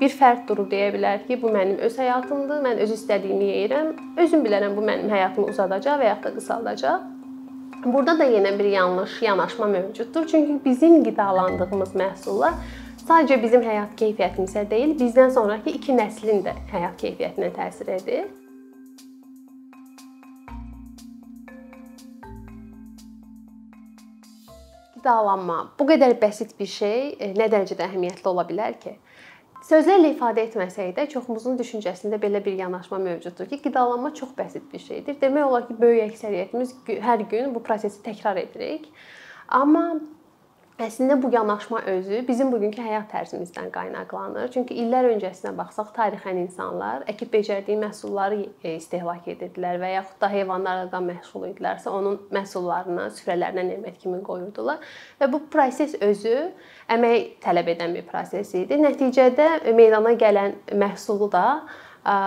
bir fərd durub deyə bilər ki, bu mənim öz həyatımdır, mən öz istədiyimi yeyirəm, özüm bilərəm bu mənim həyatımı uzadacaq və ya da qısaldacaq. Burada da yenə bir yanlış yanaşma mövcuddur. Çünki bizim qidalandığımız məhsullar sadəcə bizim həyat keyfiyyətimizə deyil, bizdən sonrakı iki nəslin də həyat keyfiyyətinə təsir edir. Qidalanma bu qədər bəsit bir şey e, nə dərəcədə əhəmiyyətli ola bilər ki? Sözlərlə ifadə etməsək də çoxumuzun düşüncəsində belə bir yanaşma mövcuddur ki, qidalanma çox bəsit bir şeydir. Demək olar ki, böyük əksəriyyətimiz hər gün bu prosesi təkrar edirik. Amma Əslində bu yanaşma özü bizim bugünkü həyat tərzimizdən qaynaqlanır. Çünki illər öncəsinə baxsaq, tarixən insanlar əkib becərdiyi məhsulları e, istehlak edirdilər və yaxud da heyvanlardan məşğul idilərsə, onun məhsullarını süfrələrinə nemət kimi qoyurdular və bu proses özü əmək tələb edən bir proses idi. Nəticədə meydana gələn məhsulu da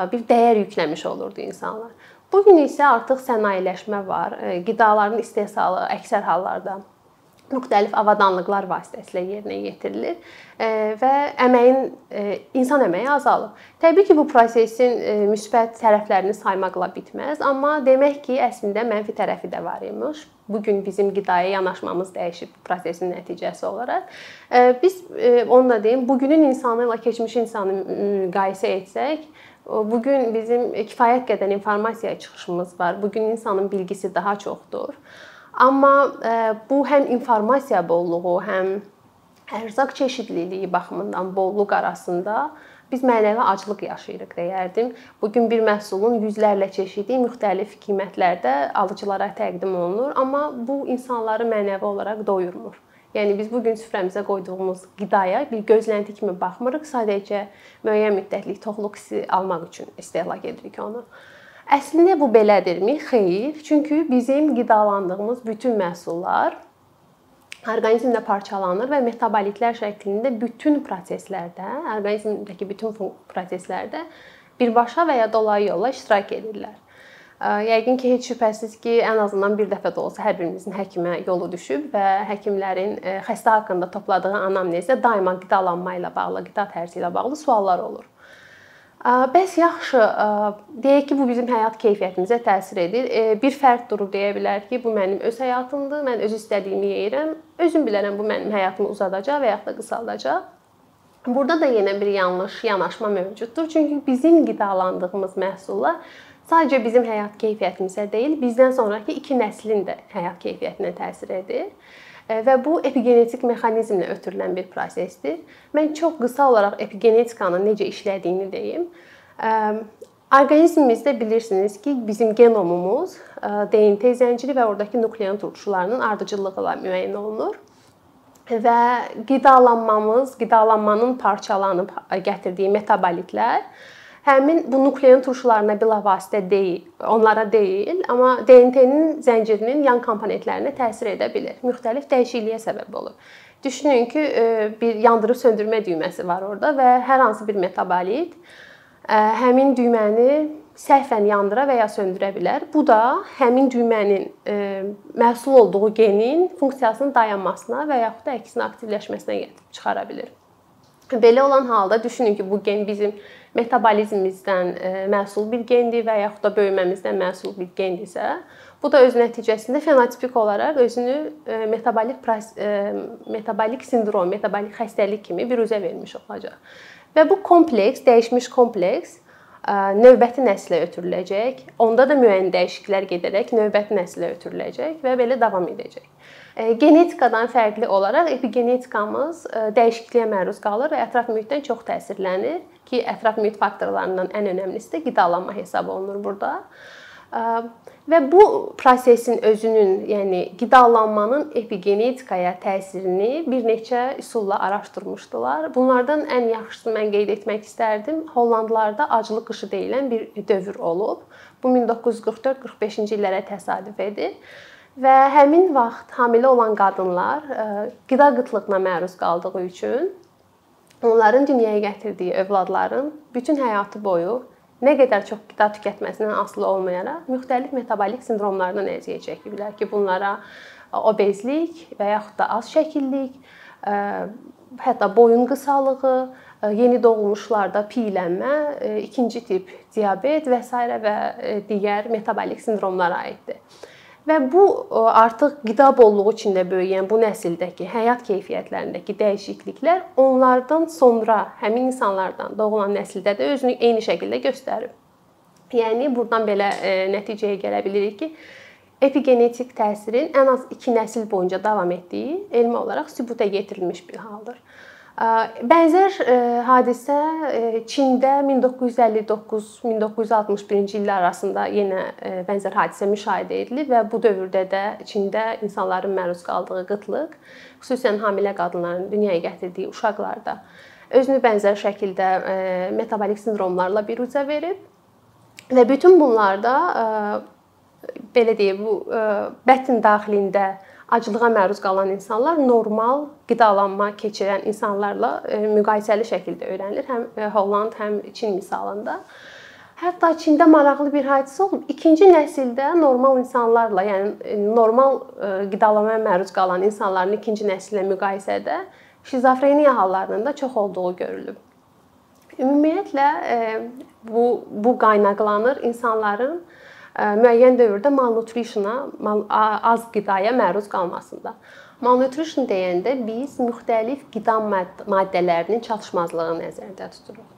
bir dəyər yükləmiş olurdu insanlar. Bu gün isə artıq sənayeləşmə var. E, qidaların istehsalı əksər hallarda müxtəlif avadanlıqlar vasitəsilə yerinə yetirilir e, və əməyin e, insan əməyi azalır. Təbii ki, bu prosesin e, müsbət tərəflərini saymaqla bitməz, amma demək ki, əslində mənfi tərəfi də var imiş. Bu gün bizim qidaya yanaşmamız dəyişib prosesin nəticəsi olaraq. Biz onu da deyim, bugünün insanı ilə keçmiş insanı müqayisə etsək, bu gün bizim kifayət qədər informasiya çıxışımız var. Bu gün insanın bilgisi daha çoxdur. Amma e, bu həm informasiya bolluğu, həm ərzaq çeşidliliyi baxımından bolluq arasında biz mənəvi aclıq yaşayırıq deyərdim. Bu gün bir məhsulun yüzlərlə çeşidi müxtəlif qiymətlərdə alıcılara təqdim olunur, amma bu insanları mənəvi olaraq doyurmur. Yəni biz bu gün süfrəmizə qoyduğumuz qidaya bir gözlənti kimi baxmırıq, sadəcə müəyyən müddətlik toxluq hissi almaq üçün istehlak edirik onu. Əslində bu belədirmi? Xeyr. Çünki bizim qidalandığımız bütün məhsullar orqanizmdə parçalanır və metabolitlər şəklində bütün proseslərdə, orqanizmdəki bütün proseslərdə birbaşa və ya dolayı yolla iştirak edirlər. Yəqin ki, heç şübhəsiz ki, ən azından bir dəfə də olsa hər birimizin həkimə yolu düşüb və həkimlərin xəstə haqqında topladığı anamnezdə daima qidalanma ilə bağlı, qida tərzi ilə bağlı suallar olur. Bəs yaxşı, deyək ki, bu bizim həyat keyfiyyətimizə təsir edir. Bir fərd durub deyə bilər ki, bu mənim öz həyatımdır, mən öz istədiyimi yeyirəm, özüm bilərəm bu mənim həyatımı uzadacaq və ya da qısaldacaq. Burada da yenə bir yanlış yanaşma mövcuddur. Çünki bizim qidalandığımız məhsullar sadəcə bizim həyat keyfiyyətimizə deyil, bizdən sonrakı iki nəslin də həyat keyfiyyətinə təsir edir və bu epigenetik mexanizmlə ötürülən bir prosesdir. Mən çox qısa olaraq epigenetikanın necə işlədiyini deyim. Orqanizmimizdə bilirsiniz ki, bizim genomumuz DNT zənciri və oradakı nuklein turşularının ardıcıllığı ilə müəyyən olunur və qidalanmamız, qidalanmanın parçalanıb gətirdiyi metabolitlər həmin bu nuklein turşularına bilavasitə deyil, onlara deyil, amma DNT-nin zəncirinin yan komponentlərinə təsir edə bilər. Müxtəlif dəyişikliyə səbəb olur. Düşünün ki, e, bir yandırıb söndürmə düyməsi var orada və hər hansı bir metabolit e, həmin düyməni səhvən yandıra və ya söndürə bilər. Bu da həmin düymənin e, məhsul olduğu genin funksiyasının dayanmasına və yaxud da əksinə aktivləşməsinə gətirib çıxara bilər. Belə olan halda düşünün ki, bu gen bizim metabolizmimizdən e, məhsul bir gendir və yaxud da böyüməmizdən məhsul bir gendirsə, bu da öz nəticəsində fenotipik olaraq özünü e, metabolik e, metabolik sindrom, metabolik xəstəlik kimi biruzə vermiş olacaq. Və bu kompleks, dəyişmiş kompleks növbəti nəslə ötürüləcək. Onda da müəyyən dəyişikliklər gedərək növbəti nəslə ötürüləcək və belə davam edəcək. Genetikadan fərqli olaraq epigenetikamız dəyişikliyə məruz qalır və ətraf mühitdən çox təsirlənir ki, ətraf mühit faktorlarından ən önəmlisi də qidalanma hesab olunur burada. Və bu prosesin özünün, yəni qidalanmanın epigenetikaya təsirini bir neçə üsulla araşdırmışdılar. Bunlardan ən yaxşısını mən qeyd etmək istərdim. Hollandlarda aclıq qışı deyilən bir dövr olub. Bu 1944-45-ci illərə təsadüf edir. Və həmin vaxt hamilə olan qadınlar qida qıtlığına məruz qaldığı üçün onların dünyaya gətirdiyi övladların bütün həyatı boyu nə qədər çox qida tükətməsindən asılı olmayaraq müxtəlif metabolik sindromlardan əziyyət çəkiblər ki, bunlara obezlik və yaxud da az şəkillik, hətta boyun qısalığı, yeni doğulmuşlarda piylənmə, ikinci tip diabet və s. və digər metabolik sindromlara aiddir. Və bu artıq qida bolluğu içində böyüyən bu nəsildəki həyat keyfiyyətlərindəki dəyişikliklər onlardan sonra həmin insanlardan doğulan nəsildə də özünü eyni şəkildə göstərib. Yəni burdan belə e, nəticəyə gələ bilirik ki, epigenetik təsirin ən az 2 nəsil boyunca davam etdiyi elmi olaraq sübuta yetirilmiş bir haldır. Bənzər hadisə Çində 1959-1961-ci illər arasında yenə bənzər hadisə müşahidə edilir və bu dövrdə də Çində insanların məruz qaldığı qıtlıq, xüsusən hamilə qadınların dünyaya gətirdiyi uşaqlarda özünü bənzər şəkildə metabolik sindromlarla biruzə verib və bütün bunlarda belə deyək, bu bətn daxilində aclığa məruz qalan insanlar normal qidalanma keçirən insanlarla e, müqayisəli şəkildə öyrənilir. Həm e, Holland, həm Çin misalında. Hətta Çində maraqlı bir hadisə olub. İkinci nəsildə normal insanlarla, yəni e, normal qidalanmaya məruz qalan insanların ikinci nəsillə müqayisədə şizofreniya hallarının da çox olduğu görülüb. Ümumiyyətlə bu bu qaynaqlanır insanların müəyyən dövrdə malnutritiona, mal, az qidaya məruz qalmasında. Malnutrition deyəndə biz müxtəlif qida maddələrinin çatışmazlığını nəzərdə tuturuq.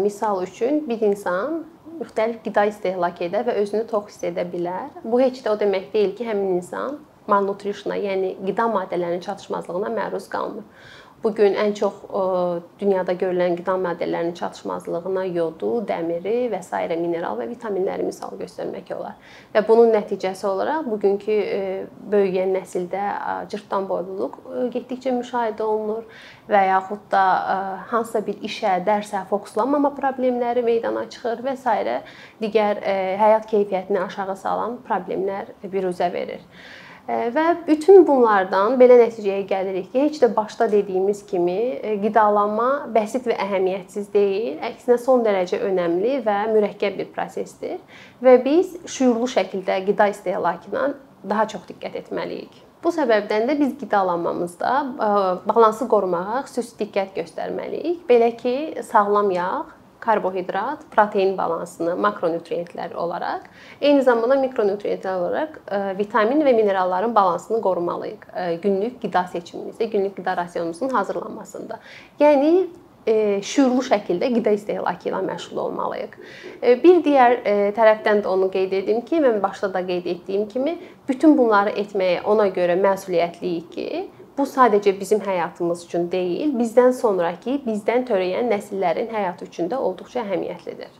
Misal üçün bir insan müxtəlif qida istehlak edə və özünü tox hiss edə bilər. Bu heç də o demək deyil ki, həmin insan malnutritiona, yəni qida maddələrinin çatışmazlığına məruz qalmır. Bu gün ən çox dünyada görülən qida maddələrinin çatışmazlığına yodu, dəmiri və s. mineral və vitaminləri misal göstərmək olar. Və bunun nəticəsi olaraq bugünkü böyüyən nəsildə cırtdan boyluluq getdikcə müşahidə olunur və yaxud da hansısa bir işə, dərsə fokuslanmama problemləri meydana çıxır və s. digər həyat keyfiyyətini aşağı salan problemlər biruzə verir. Və bütün bunlardan belə nəticəyə gəlirik ki, heç də başda dediyimiz kimi e, qidalanma bəsit və əhəmiyyətsiz deyil, əksinə son dərəcə önəmli və mürəkkəb bir prosesdir və biz şüurlu şəkildə qida istehlakına daha çox diqqət etməliyik. Bu səbəbdən də biz qidalanmamızda e, balansı qorumağa xüsusi diqqət göstərməliyik. Belə ki, sağlam yağ, karbohidrat, protein balansını makronutriyentlər olaraq, eyni zamanda mikronutriyentlər olaraq e, vitamin və mineralların balansını qorumalıyıq e, günlük qida seçimimizdə, günlük qida rasionumuzun hazırlanmasında. Yəni e, şüurlu şəkildə qida istehlakı ilə məşğul olmalıyıq. Bir digər tərəfdən də onu qeyd edim ki, mən başda da qeyd etdiyim kimi, bütün bunları etməyə ona görə məsuliyyətliyik ki, bu sadəcə bizim həyatımız üçün deyil, bizdən sonrakı, bizdən törəyən nəsillərin həyatı üçün də olduqca əhəmiyyətlidir.